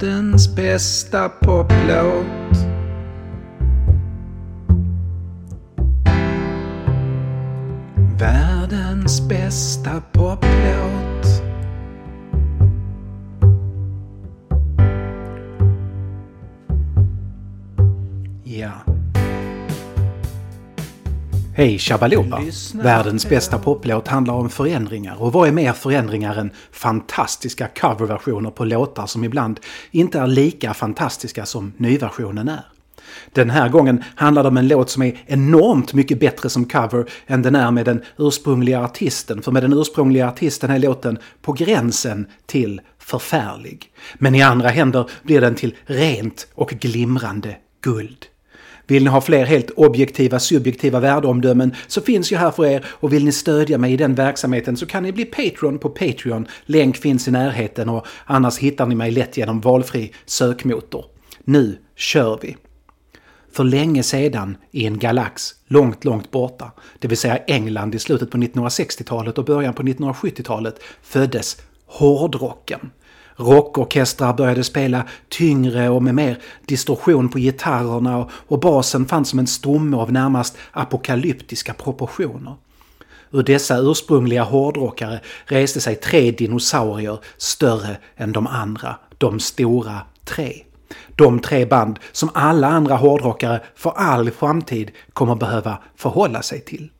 Världens bästa poplåt. Världens bästa poplåt. Hej Shabaluba! Världens bästa poplåt handlar om förändringar och vad är mer förändringar än fantastiska coverversioner på låtar som ibland inte är lika fantastiska som nyversionen är. Den här gången handlar det om en låt som är enormt mycket bättre som cover än den är med den ursprungliga artisten. För med den ursprungliga artisten är låten på gränsen till förfärlig. Men i andra händer blir den till rent och glimrande guld. Vill ni ha fler helt objektiva, subjektiva värdeomdömen så finns jag här för er och vill ni stödja mig i den verksamheten så kan ni bli Patreon på Patreon. Länk finns i närheten och annars hittar ni mig lätt genom valfri sökmotor. Nu kör vi! För länge sedan i en galax långt, långt borta, det vill säga England i slutet på 1960-talet och början på 1970-talet, föddes hårdrocken. Rockorkestrar började spela tyngre och med mer distorsion på gitarrerna och, och basen fanns som en stomme av närmast apokalyptiska proportioner. Ur dessa ursprungliga hårdrockare reste sig tre dinosaurier större än de andra, de stora tre. De tre band som alla andra hårdrockare för all framtid kommer behöva förhålla sig till.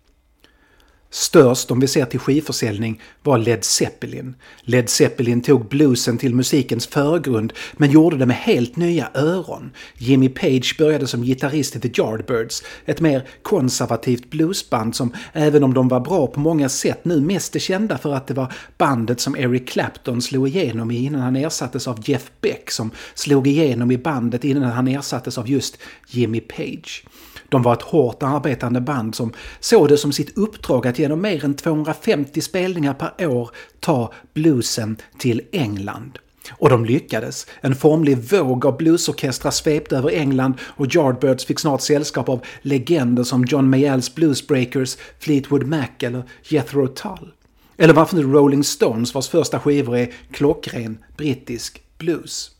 Störst om vi ser till skivförsäljning var Led Zeppelin. Led Zeppelin tog bluesen till musikens förgrund men gjorde det med helt nya öron. Jimmy Page började som gitarrist i The Yardbirds, ett mer konservativt bluesband som även om de var bra på många sätt nu mest är kända för att det var bandet som Eric Clapton slog igenom i innan han ersattes av Jeff Beck som slog igenom i bandet innan han ersattes av just Jimmy Page. De var ett hårt arbetande band som såg det som sitt uppdrag att genom mer än 250 spelningar per år ta bluesen till England. Och de lyckades. En formlig våg av bluesorkestrar svepte över England och Yardbirds fick snart sällskap av legender som John Mayalls Bluesbreakers, Fleetwood Mac eller Jethro Tull. Eller varför nu Rolling Stones vars första skivor är klockren brittisk blues.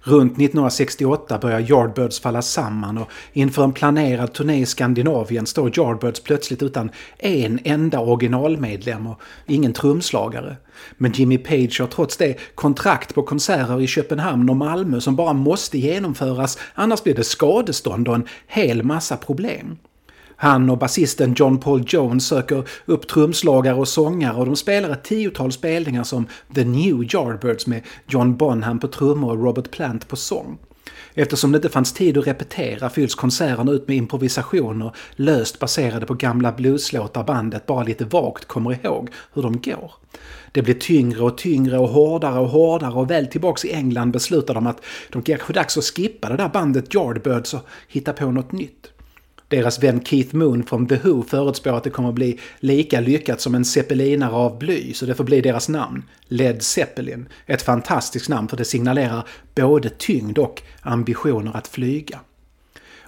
Runt 1968 börjar Yardbirds falla samman och inför en planerad turné i Skandinavien står Yardbirds plötsligt utan en enda originalmedlem och ingen trumslagare. Men Jimmy Page har trots det kontrakt på konserter i Köpenhamn och Malmö som bara måste genomföras annars blir det skadestånd och en hel massa problem. Han och basisten John Paul Jones söker upp trumslagare och sångare och de spelar ett tiotal spelningar som The New Yardbirds med John Bonham på trummor och Robert Plant på sång. Eftersom det inte fanns tid att repetera fylls konserterna ut med improvisationer löst baserade på gamla blueslåtar bandet bara lite vagt kommer ihåg hur de går. Det blir tyngre och tyngre och hårdare och hårdare och väl tillbaks i England beslutar de att de kanske dags att skippa det där bandet Yardbirds och hitta på något nytt. Deras vän Keith Moon från The Who förutspår att det kommer att bli lika lyckat som en zeppelinare av bly, så det får bli deras namn. Led Zeppelin. Ett fantastiskt namn för det signalerar både tyngd och ambitioner att flyga.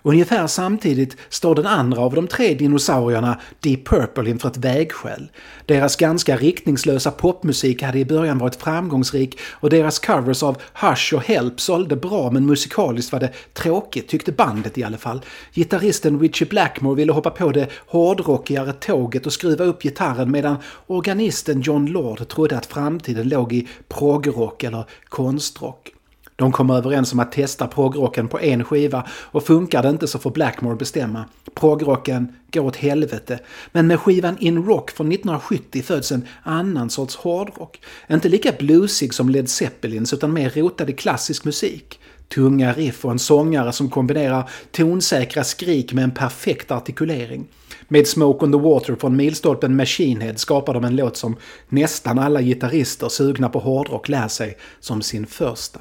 Ungefär samtidigt står den andra av de tre dinosaurierna, Deep Purple, inför ett vägskäl. Deras ganska riktningslösa popmusik hade i början varit framgångsrik och deras covers av Hush och Help sålde bra men musikaliskt var det tråkigt, tyckte bandet i alla fall. Gitarristen Richie Blackmore ville hoppa på det hårdrockigare tåget och skruva upp gitarren medan organisten John Lord trodde att framtiden låg i progrock eller konstrock. De kommer överens om att testa progrocken på en skiva och funkar det inte så får Blackmore bestämma. Progrocken går åt helvete. Men med skivan In Rock från 1970 föds en annan sorts hårdrock. Inte lika bluesig som Led Zeppelins utan mer rotad i klassisk musik. Tunga riff och en sångare som kombinerar tonsäkra skrik med en perfekt artikulering. Med Smoke on the Water från milstolpen Machine Head skapar de en låt som nästan alla gitarrister sugna på hårdrock lär sig som sin första.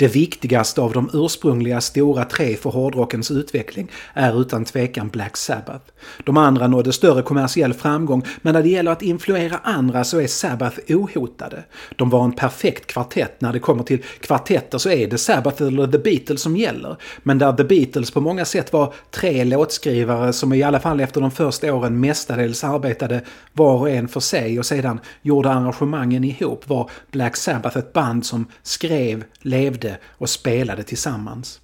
Det viktigaste av de ursprungliga stora tre för hårdrockens utveckling är utan tvekan Black Sabbath. De andra nådde större kommersiell framgång men när det gäller att influera andra så är Sabbath ohotade. De var en perfekt kvartett. När det kommer till kvartetter så är det Sabbath eller The Beatles som gäller. Men där The Beatles på många sätt var tre låtskrivare som i alla fall efter de första åren mestadels arbetade var och en för sig och sedan gjorde arrangemangen ihop var Black Sabbath ett band som skrev, levde och spelade tillsammans.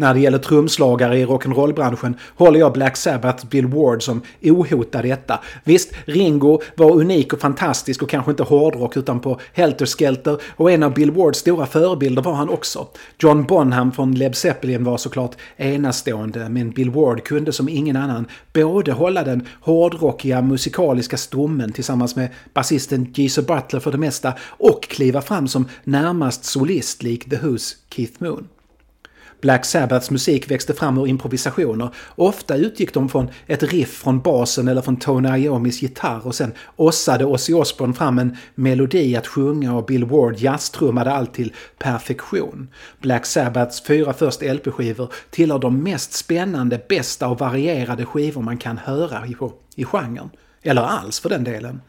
När det gäller trumslagare i rock'n'roll-branschen håller jag Black Sabbath Bill Ward som ohotad etta. Visst, Ringo var unik och fantastisk och kanske inte hårdrock utan på Helter Skelter och en av Bill Wards stora förebilder var han också. John Bonham från Led Zeppelin var såklart enastående men Bill Ward kunde som ingen annan både hålla den hårdrockiga musikaliska stommen tillsammans med basisten Geezer Butler för det mesta och kliva fram som närmast solist lik The Who's Keith Moon. Black Sabbaths musik växte fram ur improvisationer. Ofta utgick de från ett riff från basen eller från Tony Iommis gitarr och sen ossade Ozzy Osbourne fram en melodi att sjunga och Bill Ward jazztrummade allt till perfektion. Black Sabbaths fyra första LP-skivor tillhör de mest spännande, bästa och varierade skivor man kan höra i, i genren. Eller alls för den delen.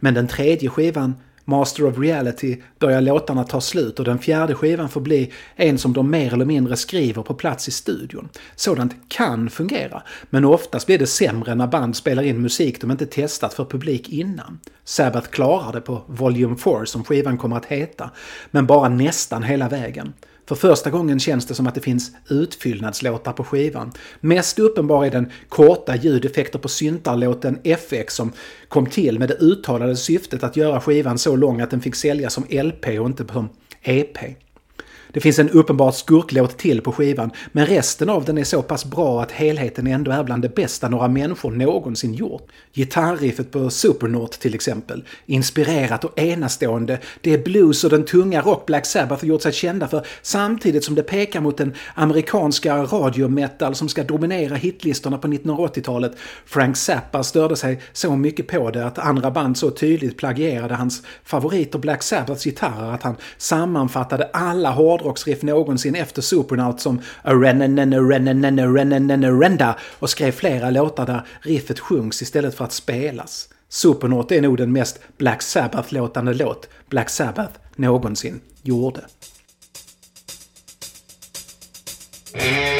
Men den tredje skivan Master of Reality börjar låtarna ta slut och den fjärde skivan får bli en som de mer eller mindre skriver på plats i studion. Sådant kan fungera, men oftast blir det sämre när band spelar in musik de inte testat för publik innan. Sabbath klarar det på Volume 4 som skivan kommer att heta, men bara nästan hela vägen. För första gången känns det som att det finns utfyllnadslåtar på skivan. Mest uppenbar är den korta ljudeffekter på syntarlåten FX som kom till med det uttalade syftet att göra skivan så lång att den fick säljas som LP och inte som EP. Det finns en uppenbart skurklåt till på skivan, men resten av den är så pass bra att helheten ändå är bland det bästa några människor någonsin gjort. Gitarriffet på Supernaut till exempel, inspirerat och enastående, det är blues och den tunga rock Black Sabbath gjort sig kända för samtidigt som det pekar mot den amerikanska radiometal som ska dominera hitlistorna på 1980-talet. Frank Zappa störde sig så mycket på det att andra band så tydligt plagierade hans favoriter Black Sabbaths gitarrer att han sammanfattade alla hårda hårdrocksriff någonsin efter Supernaut som Renda och skrev flera låtar där riffet sjungs istället för att spelas. Supernaut är nog den mest Black Sabbath-låtande låt Black Sabbath någonsin gjorde. Mm.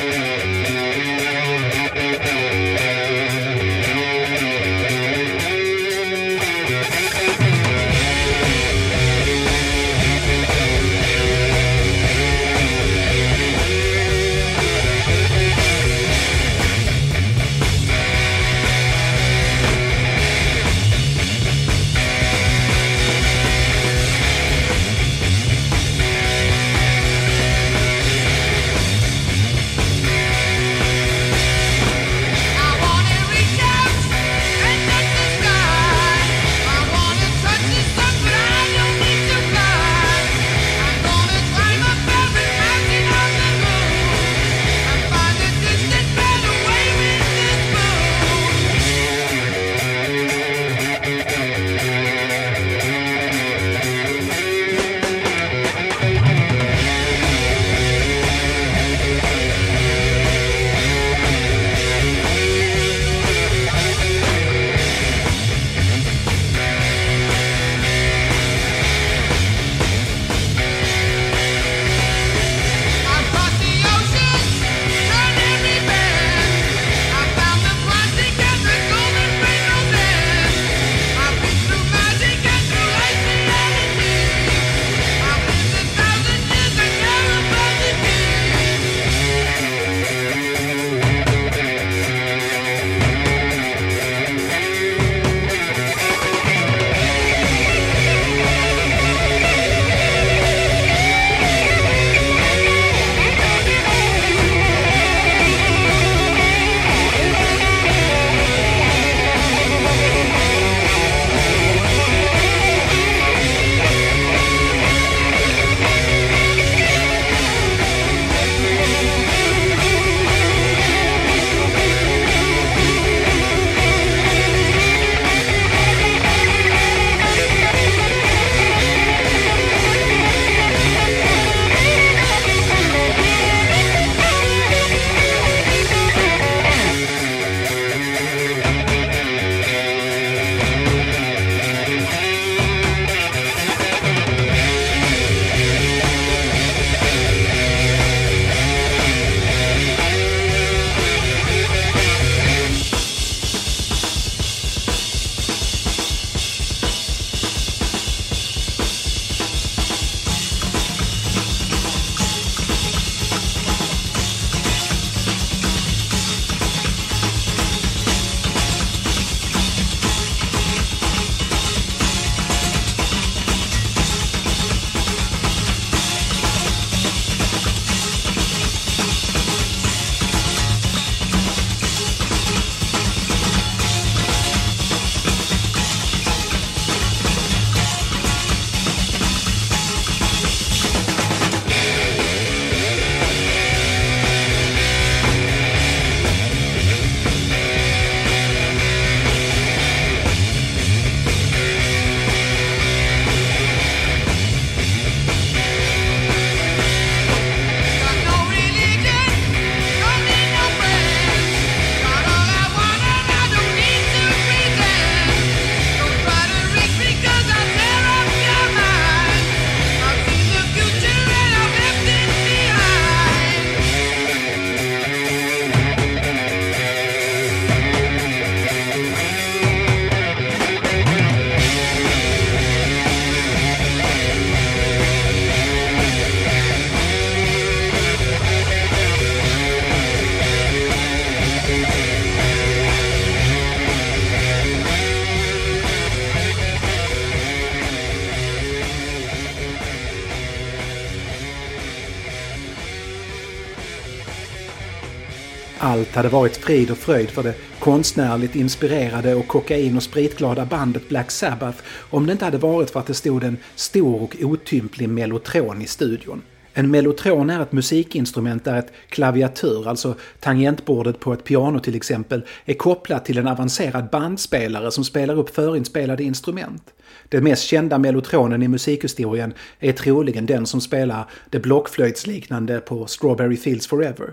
Hade varit frid och fröjd för det konstnärligt inspirerade och kokain och spritglada bandet Black Sabbath om det inte hade varit för att det stod en stor och otymplig mellotron i studion. En mellotron är ett musikinstrument där ett klaviatur, alltså tangentbordet på ett piano till exempel, är kopplat till en avancerad bandspelare som spelar upp förinspelade instrument. Den mest kända mellotronen i musikhistorien är troligen den som spelar det blockflöjtsliknande på Strawberry Fields Forever.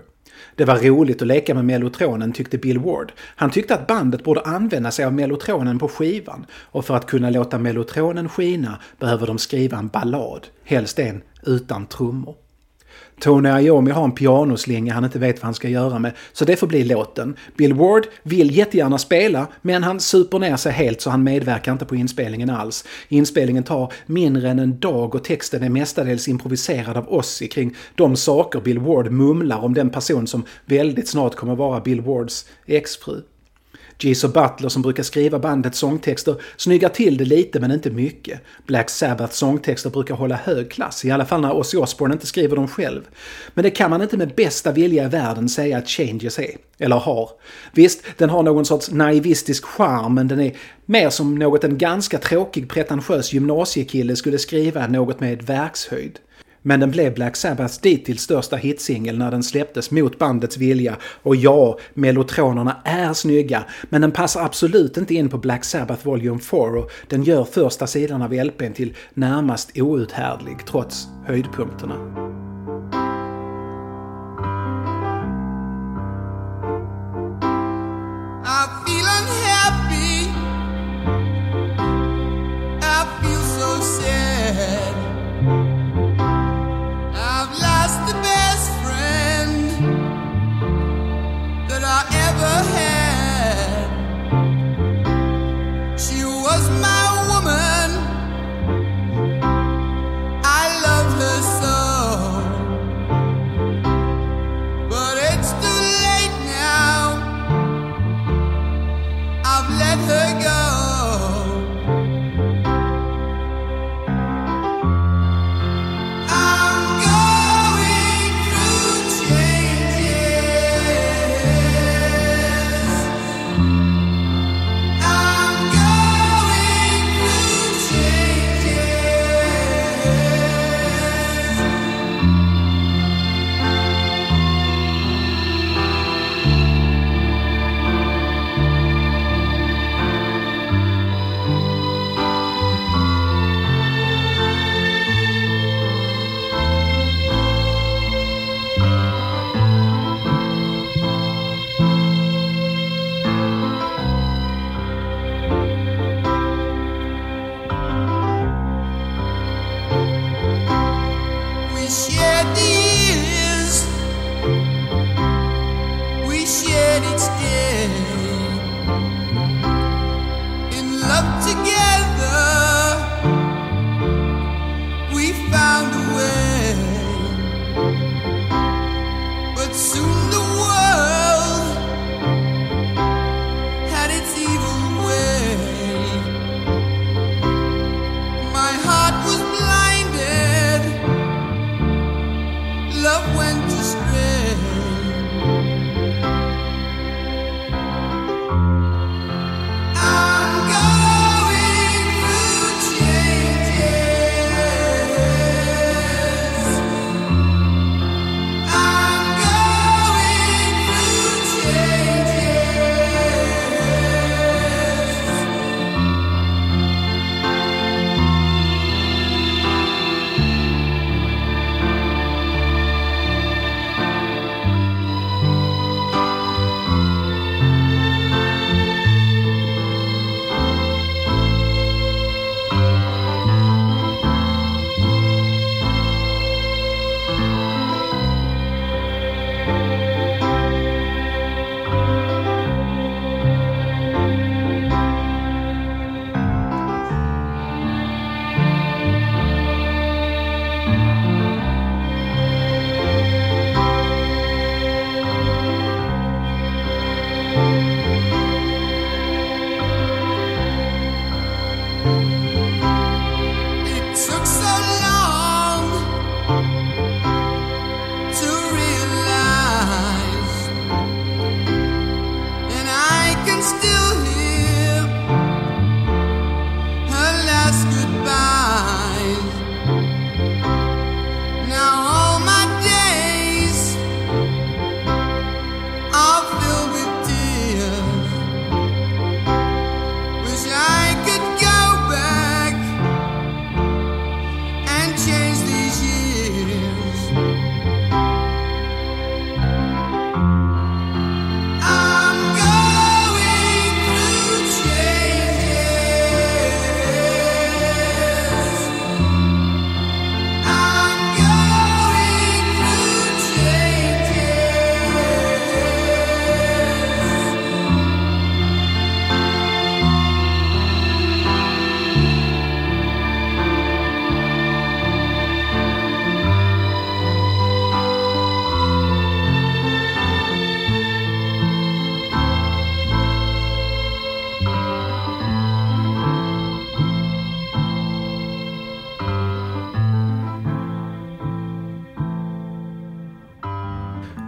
Det var roligt att leka med mellotronen tyckte Bill Ward. Han tyckte att bandet borde använda sig av mellotronen på skivan och för att kunna låta mellotronen skina behöver de skriva en ballad, helst en utan trummor. Tony Iommi har en pianoslinga han inte vet vad han ska göra med, så det får bli låten. Bill Ward vill jättegärna spela, men han super ner sig helt så han medverkar inte på inspelningen alls. Inspelningen tar mindre än en dag och texten är mestadels improviserad av Ozzy kring de saker Bill Ward mumlar om den person som väldigt snart kommer vara Bill Wards exfru. Geezer Butler som brukar skriva bandets sångtexter snyggar till det lite men inte mycket. Black Sabbaths sångtexter brukar hålla hög klass, i alla fall när Ozzy Osbourne inte skriver dem själv. Men det kan man inte med bästa vilja i världen säga att Changes är. Eller har. Visst, den har någon sorts naivistisk charm men den är mer som något en ganska tråkig pretentiös gymnasiekille skulle skriva något med verkshöjd. Men den blev Black Sabbaths dittills största hitsingel när den släpptes mot bandets vilja. Och ja, mellotronerna är snygga, men den passar absolut inte in på Black Sabbath Volume 4 och den gör första sidan av LPn till närmast outhärdlig trots höjdpunkterna.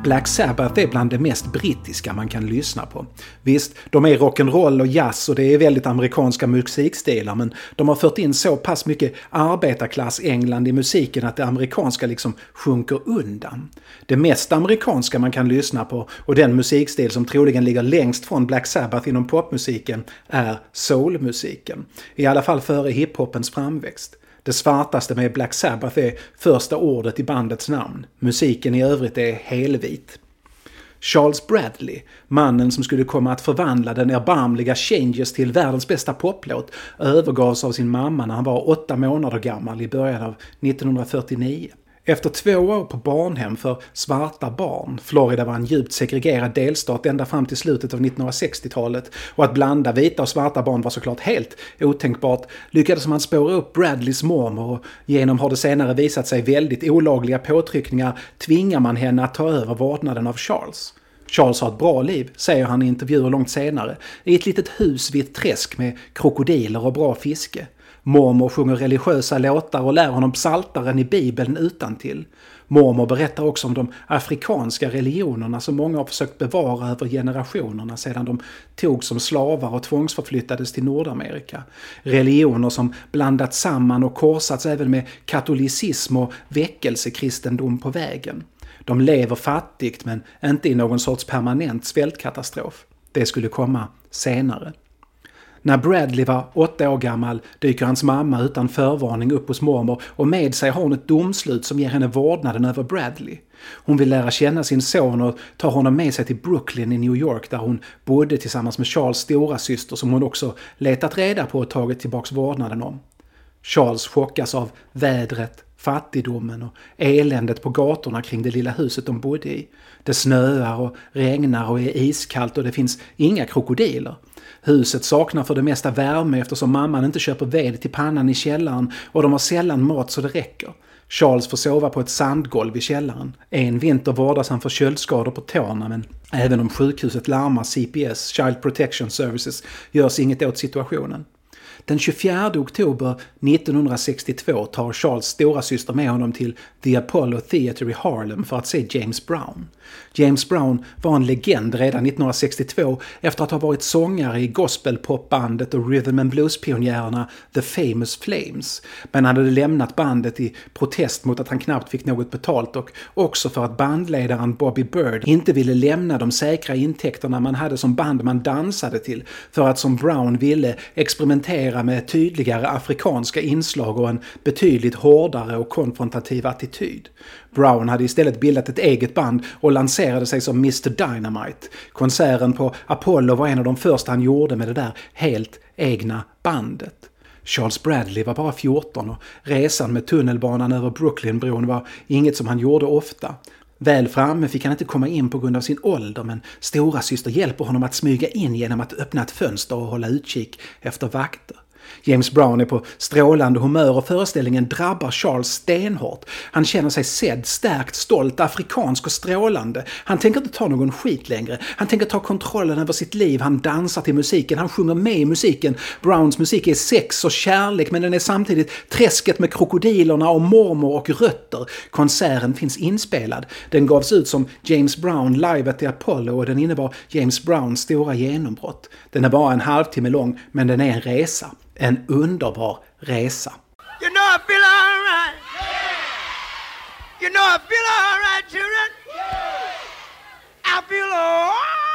Black Sabbath är bland det mest brittiska man kan lyssna på. Visst, de är rock'n'roll och jazz och det är väldigt amerikanska musikstilar men de har fört in så pass mycket arbetarklass-England i musiken att det amerikanska liksom sjunker undan. Det mest amerikanska man kan lyssna på och den musikstil som troligen ligger längst från Black Sabbath inom popmusiken är soulmusiken. I alla fall före hiphopens framväxt. Det svartaste med Black Sabbath är första ordet i bandets namn. Musiken i övrigt är helvit. Charles Bradley, mannen som skulle komma att förvandla den erbarmliga Changes till världens bästa poplåt, övergavs av sin mamma när han var åtta månader gammal i början av 1949. Efter två år på barnhem för svarta barn, Florida var en djupt segregerad delstat ända fram till slutet av 1960-talet och att blanda vita och svarta barn var såklart helt otänkbart, lyckades man spåra upp Bradleys mormor och genom har det senare visat sig väldigt olagliga påtryckningar tvingar man henne att ta över vårdnaden av Charles. Charles har ett bra liv, säger han i intervjuer långt senare, i ett litet hus vid ett träsk med krokodiler och bra fiske. Mormor sjunger religiösa låtar och lär honom psaltaren i bibeln utan till. Mormor berättar också om de afrikanska religionerna som många har försökt bevara över generationerna sedan de togs som slavar och tvångsförflyttades till Nordamerika. Religioner som blandats samman och korsats även med katolicism och väckelsekristendom på vägen. De lever fattigt men inte i någon sorts permanent svältkatastrof. Det skulle komma senare. När Bradley var åtta år gammal dyker hans mamma utan förvarning upp hos mormor och med sig har hon ett domslut som ger henne vårdnaden över Bradley. Hon vill lära känna sin son och tar honom med sig till Brooklyn i New York där hon bodde tillsammans med Charles stora syster som hon också letat reda på och tagit tillbaks vårdnaden om. Charles chockas av vädret, fattigdomen och eländet på gatorna kring det lilla huset de bodde i. Det snöar och regnar och är iskallt och det finns inga krokodiler. Huset saknar för det mesta värme eftersom mamman inte köper ved till pannan i källaren och de har sällan mat så det räcker. Charles får sova på ett sandgolv i källaren. En vinter vårdas han för köldskador på tårna men även om sjukhuset larmar CPS, Child Protection Services, görs inget åt situationen. Den 24 oktober 1962 tar Charles stora syster med honom till The Apollo Theatre i Harlem för att se James Brown. James Brown var en legend redan 1962 efter att ha varit sångare i gospelpopbandet och rhythm and blues-pionjärerna The Famous Flames. Men han hade lämnat bandet i protest mot att han knappt fick något betalt och också för att bandledaren Bobby Bird inte ville lämna de säkra intäkterna man hade som band man dansade till för att som Brown ville experimentera med tydligare afrikanska inslag och en betydligt hårdare och konfrontativ attityd. Brown hade istället bildat ett eget band och lanserade sig som Mr Dynamite. Konserten på Apollo var en av de första han gjorde med det där helt egna bandet. Charles Bradley var bara 14 och resan med tunnelbanan över Brooklynbron var inget som han gjorde ofta. Väl framme fick han inte komma in på grund av sin ålder men stora syster hjälper honom att smyga in genom att öppna ett fönster och hålla utkik efter vakter. James Brown är på strålande humör och föreställningen drabbar Charles stenhårt. Han känner sig sedd, stärkt, stolt, afrikansk och strålande. Han tänker inte ta någon skit längre. Han tänker ta kontrollen över sitt liv. Han dansar till musiken, han sjunger med i musiken. Browns musik är sex och kärlek men den är samtidigt träsket med krokodilerna och mormor och rötter. Konserten finns inspelad. Den gavs ut som James Brown live at the Apollo och den innebar James Browns stora genombrott. Den är bara en halvtimme lång men den är en resa. En underbar resa. You know I feel alright. You know I feel alright children. I feel alright.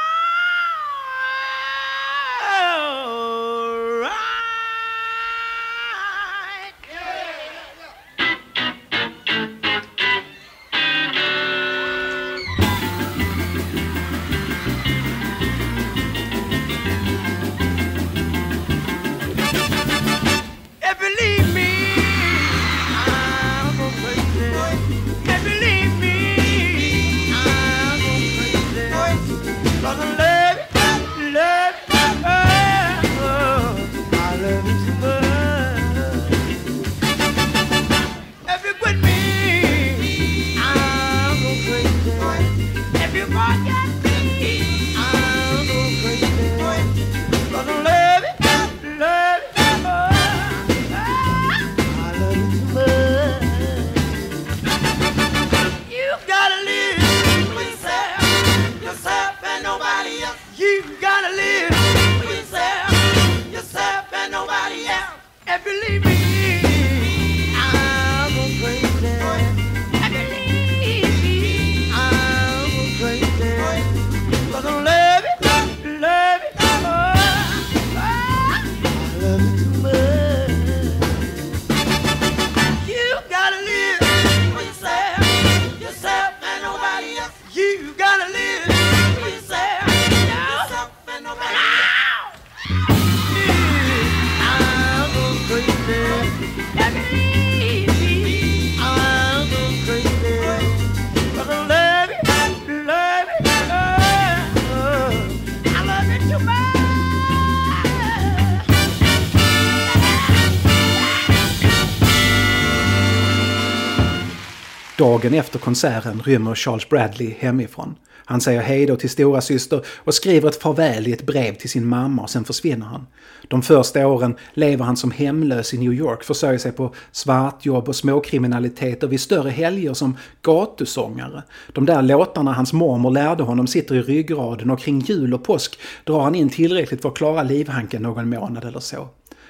Dagen efter konserten rymmer Charles Bradley hemifrån. Han säger hej då till stora syster och skriver ett farväl i ett brev till sin mamma och sen försvinner han. De första åren lever han som hemlös i New York, försörjer sig på svartjobb och småkriminalitet och vid större helger som gatusångare. De där låtarna hans mormor lärde honom sitter i ryggraden och kring jul och påsk drar han in tillräckligt för att klara livhanken någon månad eller så.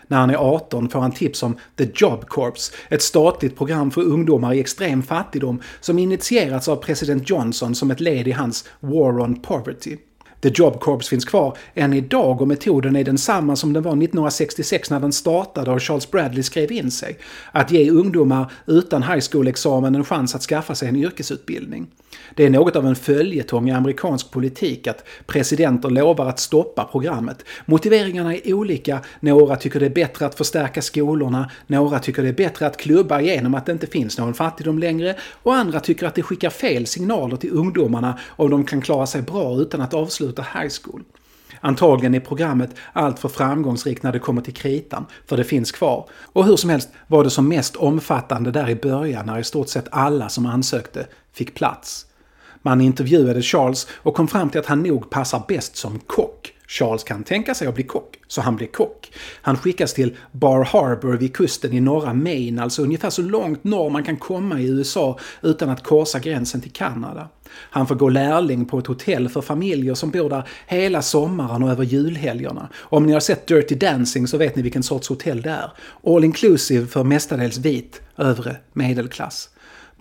När han är 18 får han tips om The Job Corps, ett statligt program för ungdomar i extrem fattigdom som initierats av president Johnson som ett led i hans War on Poverty. The Job Corps finns kvar än idag och metoden är densamma som den var 1966 när den startade och Charles Bradley skrev in sig. Att ge ungdomar utan high school-examen en chans att skaffa sig en yrkesutbildning. Det är något av en följetong i amerikansk politik att presidenter lovar att stoppa programmet. Motiveringarna är olika. Några tycker det är bättre att förstärka skolorna, några tycker det är bättre att klubba igenom att det inte finns någon fattigdom längre och andra tycker att det skickar fel signaler till ungdomarna om de kan klara sig bra utan att avsluta high school. Antagligen är programmet alltför framgångsrikt när det kommer till kritan, för det finns kvar. Och hur som helst var det som mest omfattande där i början när i stort sett alla som ansökte fick plats. Man intervjuade Charles och kom fram till att han nog passar bäst som kock. Charles kan tänka sig att bli kock, så han blir kock. Han skickas till Bar Harbor vid kusten i norra Maine, alltså ungefär så långt norr man kan komma i USA utan att korsa gränsen till Kanada. Han får gå lärling på ett hotell för familjer som bor där hela sommaren och över julhelgerna. Om ni har sett Dirty Dancing så vet ni vilken sorts hotell det är. All inclusive för mestadels vit, övre medelklass.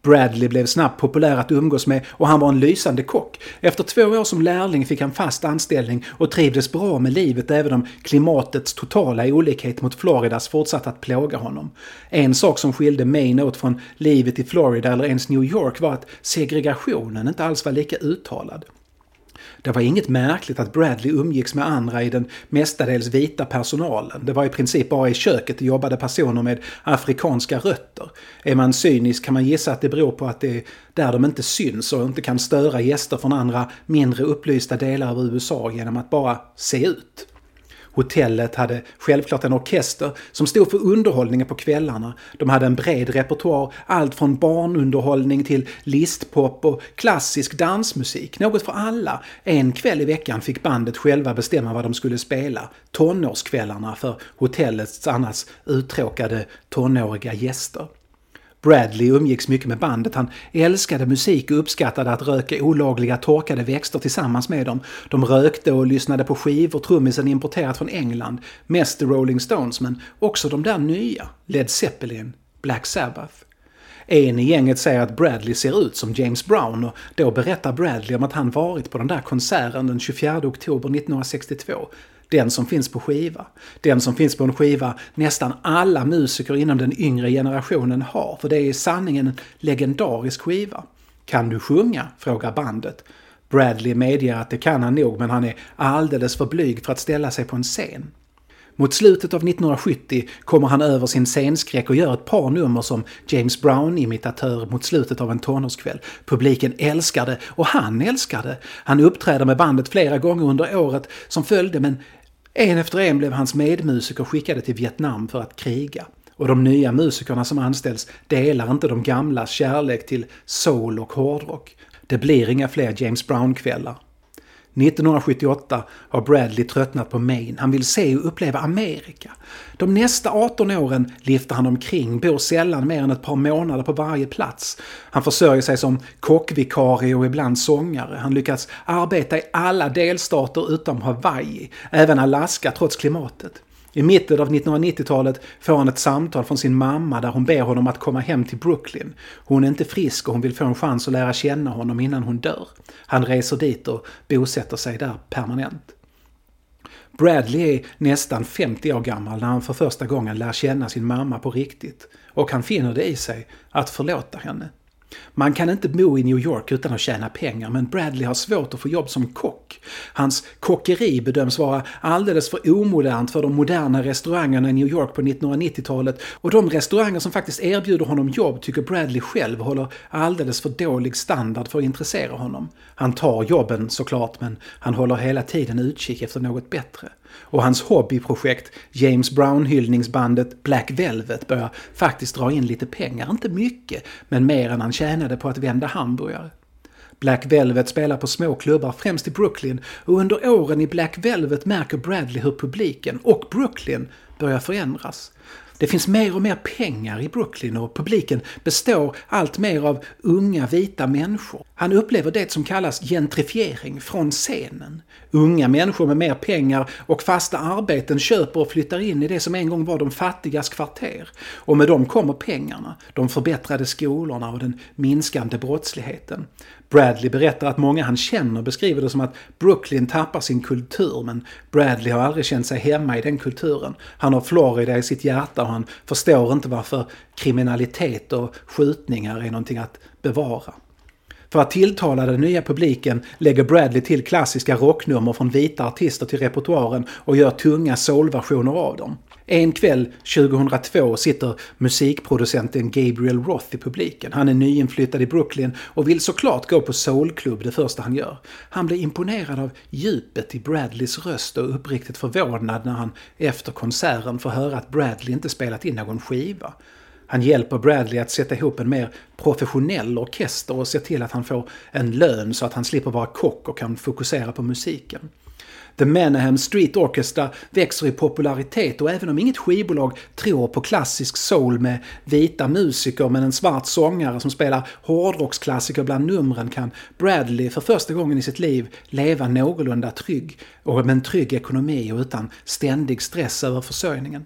Bradley blev snabbt populär att umgås med och han var en lysande kock. Efter två år som lärling fick han fast anställning och trivdes bra med livet även om klimatets totala olikhet mot Floridas fortsatte att plåga honom. En sak som skilde Maine åt från livet i Florida eller ens New York var att segregationen inte alls var lika uttalad. Det var inget märkligt att Bradley umgicks med andra i den mestadels vita personalen. Det var i princip bara i köket det jobbade personer med afrikanska rötter. Är man cynisk kan man gissa att det beror på att det är där de inte syns och inte kan störa gäster från andra mindre upplysta delar av USA genom att bara se ut. Hotellet hade självklart en orkester som stod för underhållningen på kvällarna. De hade en bred repertoar, allt från barnunderhållning till listpop och klassisk dansmusik. Något för alla. En kväll i veckan fick bandet själva bestämma vad de skulle spela. Tonårskvällarna för hotellets annars uttråkade tonåriga gäster. Bradley umgicks mycket med bandet. Han älskade musik och uppskattade att röka olagliga torkade växter tillsammans med dem. De rökte och lyssnade på skivor trummisen importerat från England. Mest The Rolling Stones, men också de där nya. Led Zeppelin, Black Sabbath. En i gänget säger att Bradley ser ut som James Brown och då berättar Bradley om att han varit på den där konserten den 24 oktober 1962 den som finns på skiva. Den som finns på en skiva nästan alla musiker inom den yngre generationen har, för det är i sanning en legendarisk skiva. Kan du sjunga? frågar bandet. Bradley medger att det kan han nog, men han är alldeles för blyg för att ställa sig på en scen. Mot slutet av 1970 kommer han över sin scenskräck och gör ett par nummer som James Brown-imitatör mot slutet av en tonårskväll. Publiken älskar det och han älskar det. Han uppträder med bandet flera gånger under året som följde men en efter en blev hans medmusiker skickade till Vietnam för att kriga. Och de nya musikerna som anställs delar inte de gamlas kärlek till soul och hårdrock. Det blir inga fler James Brown-kvällar. 1978 har Bradley tröttnat på Maine. Han vill se och uppleva Amerika. De nästa 18 åren liftar han omkring, bor sällan mer än ett par månader på varje plats. Han försörjer sig som kockvikarie och ibland sångare. Han lyckas arbeta i alla delstater utom Hawaii, även Alaska trots klimatet. I mitten av 1990-talet får han ett samtal från sin mamma där hon ber honom att komma hem till Brooklyn. Hon är inte frisk och hon vill få en chans att lära känna honom innan hon dör. Han reser dit och bosätter sig där permanent. Bradley är nästan 50 år gammal när han för första gången lär känna sin mamma på riktigt. Och han finner det i sig att förlåta henne. Man kan inte bo i New York utan att tjäna pengar, men Bradley har svårt att få jobb som kock. Hans kockeri bedöms vara alldeles för omodernt för de moderna restaurangerna i New York på 1990-talet och de restauranger som faktiskt erbjuder honom jobb tycker Bradley själv håller alldeles för dålig standard för att intressera honom. Han tar jobben såklart, men han håller hela tiden utkik efter något bättre. Och hans hobbyprojekt, James Brown-hyllningsbandet Black Velvet, börjar faktiskt dra in lite pengar. Inte mycket, men mer än han tjänade på att vända hamburgare. Black Velvet spelar på små klubbar, främst i Brooklyn, och under åren i Black Velvet märker Bradley hur publiken och Brooklyn börjar förändras. Det finns mer och mer pengar i Brooklyn och publiken består allt mer av unga vita människor. Han upplever det som kallas gentrifiering från scenen. Unga människor med mer pengar och fasta arbeten köper och flyttar in i det som en gång var de fattigas kvarter. Och med dem kommer pengarna, de förbättrade skolorna och den minskande brottsligheten. Bradley berättar att många han känner beskriver det som att Brooklyn tappar sin kultur men Bradley har aldrig känt sig hemma i den kulturen. Han har Florida i sitt hjärta och han förstår inte varför kriminalitet och skjutningar är någonting att bevara. För att tilltala den nya publiken lägger Bradley till klassiska rocknummer från vita artister till repertoaren och gör tunga soulversioner av dem. En kväll 2002 sitter musikproducenten Gabriel Roth i publiken. Han är nyinflyttad i Brooklyn och vill såklart gå på soulklubb det första han gör. Han blir imponerad av djupet i Bradleys röst och uppriktigt förvånad när han efter konserten får höra att Bradley inte spelat in någon skiva. Han hjälper Bradley att sätta ihop en mer professionell orkester och ser till att han får en lön så att han slipper vara kock och kan fokusera på musiken. The Manahem Street Orchestra växer i popularitet och även om inget skivbolag tror på klassisk soul med vita musiker men en svart sångare som spelar hårdrocksklassiker bland numren kan Bradley för första gången i sitt liv leva någorlunda trygg och med en trygg ekonomi och utan ständig stress över försörjningen.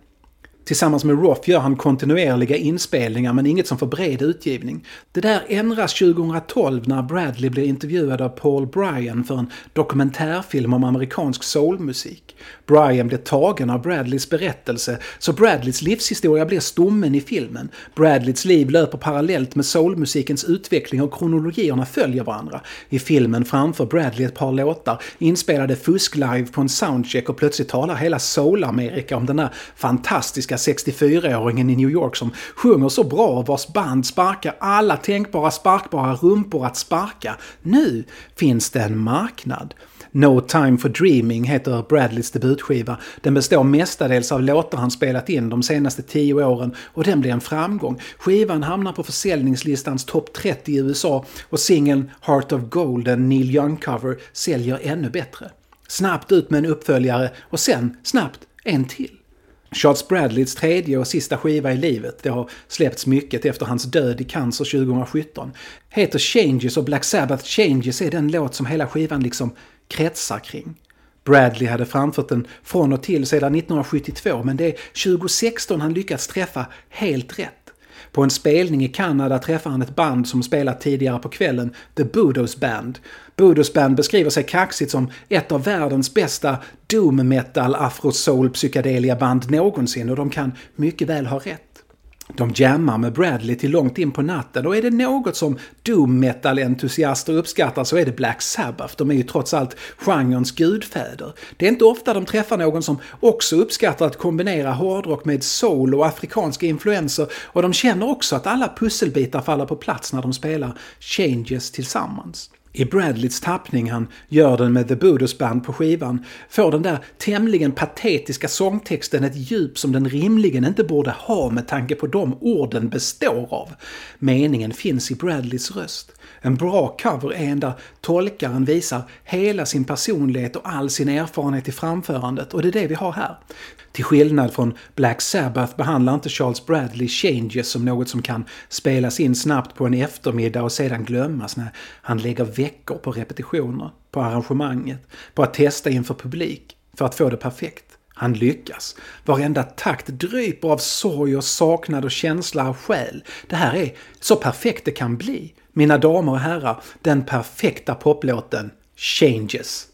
Tillsammans med Roth gör han kontinuerliga inspelningar men inget som får bred utgivning. Det där ändras 2012 när Bradley blir intervjuad av Paul Bryan för en dokumentärfilm om amerikansk soulmusik. Bryan blir tagen av Bradleys berättelse så Bradleys livshistoria blir stommen i filmen. Bradleys liv löper parallellt med soulmusikens utveckling och kronologierna följer varandra. I filmen framför Bradley ett par låtar inspelade fusk-live på en soundcheck och plötsligt talar hela soul-Amerika om den där fantastiska 64-åringen i New York som sjunger så bra och vars band sparkar alla tänkbara sparkbara rumpor att sparka. Nu finns det en marknad. No Time For Dreaming heter Bradleys debutskiva. Den består mestadels av låtar han spelat in de senaste tio åren och den blir en framgång. Skivan hamnar på försäljningslistans topp 30 i USA och singeln Heart of Gold, en Neil Young-cover, säljer ännu bättre. Snabbt ut med en uppföljare och sen snabbt en till. Charles Bradleys tredje och sista skiva i livet, det har släppts mycket efter hans död i cancer 2017, heter Changes och Black Sabbath Changes är den låt som hela skivan liksom kretsar kring. Bradley hade framfört den från och till sedan 1972 men det är 2016 han lyckats träffa helt rätt. På en spelning i Kanada träffar han ett band som spelat tidigare på kvällen, The Budos Band. Budos Band beskriver sig kaxigt som ett av världens bästa doom metal afro soul psykedelia band någonsin och de kan mycket väl ha rätt. De jammar med Bradley till långt in på natten och är det något som doom metal-entusiaster uppskattar så är det Black Sabbath. De är ju trots allt genrens gudfäder. Det är inte ofta de träffar någon som också uppskattar att kombinera hårdrock med soul och afrikanska influenser och de känner också att alla pusselbitar faller på plats när de spelar Changes tillsammans i Bradleys tappning, han gör den med The Budos Band på skivan, får den där tämligen patetiska sångtexten ett djup som den rimligen inte borde ha med tanke på de orden består av. Meningen finns i Bradleys röst. En bra cover är en där tolkaren visar hela sin personlighet och all sin erfarenhet i framförandet och det är det vi har här. Till skillnad från Black Sabbath behandlar inte Charles Bradley Changes som något som kan spelas in snabbt på en eftermiddag och sedan glömmas. när han lägger veckor på repetitioner, på arrangemanget, på att testa inför publik för att få det perfekt. Han lyckas. Varenda takt dryper av sorg och saknad och känsla av själ. Det här är så perfekt det kan bli. Mina damer och herrar, den perfekta poplåten Changes.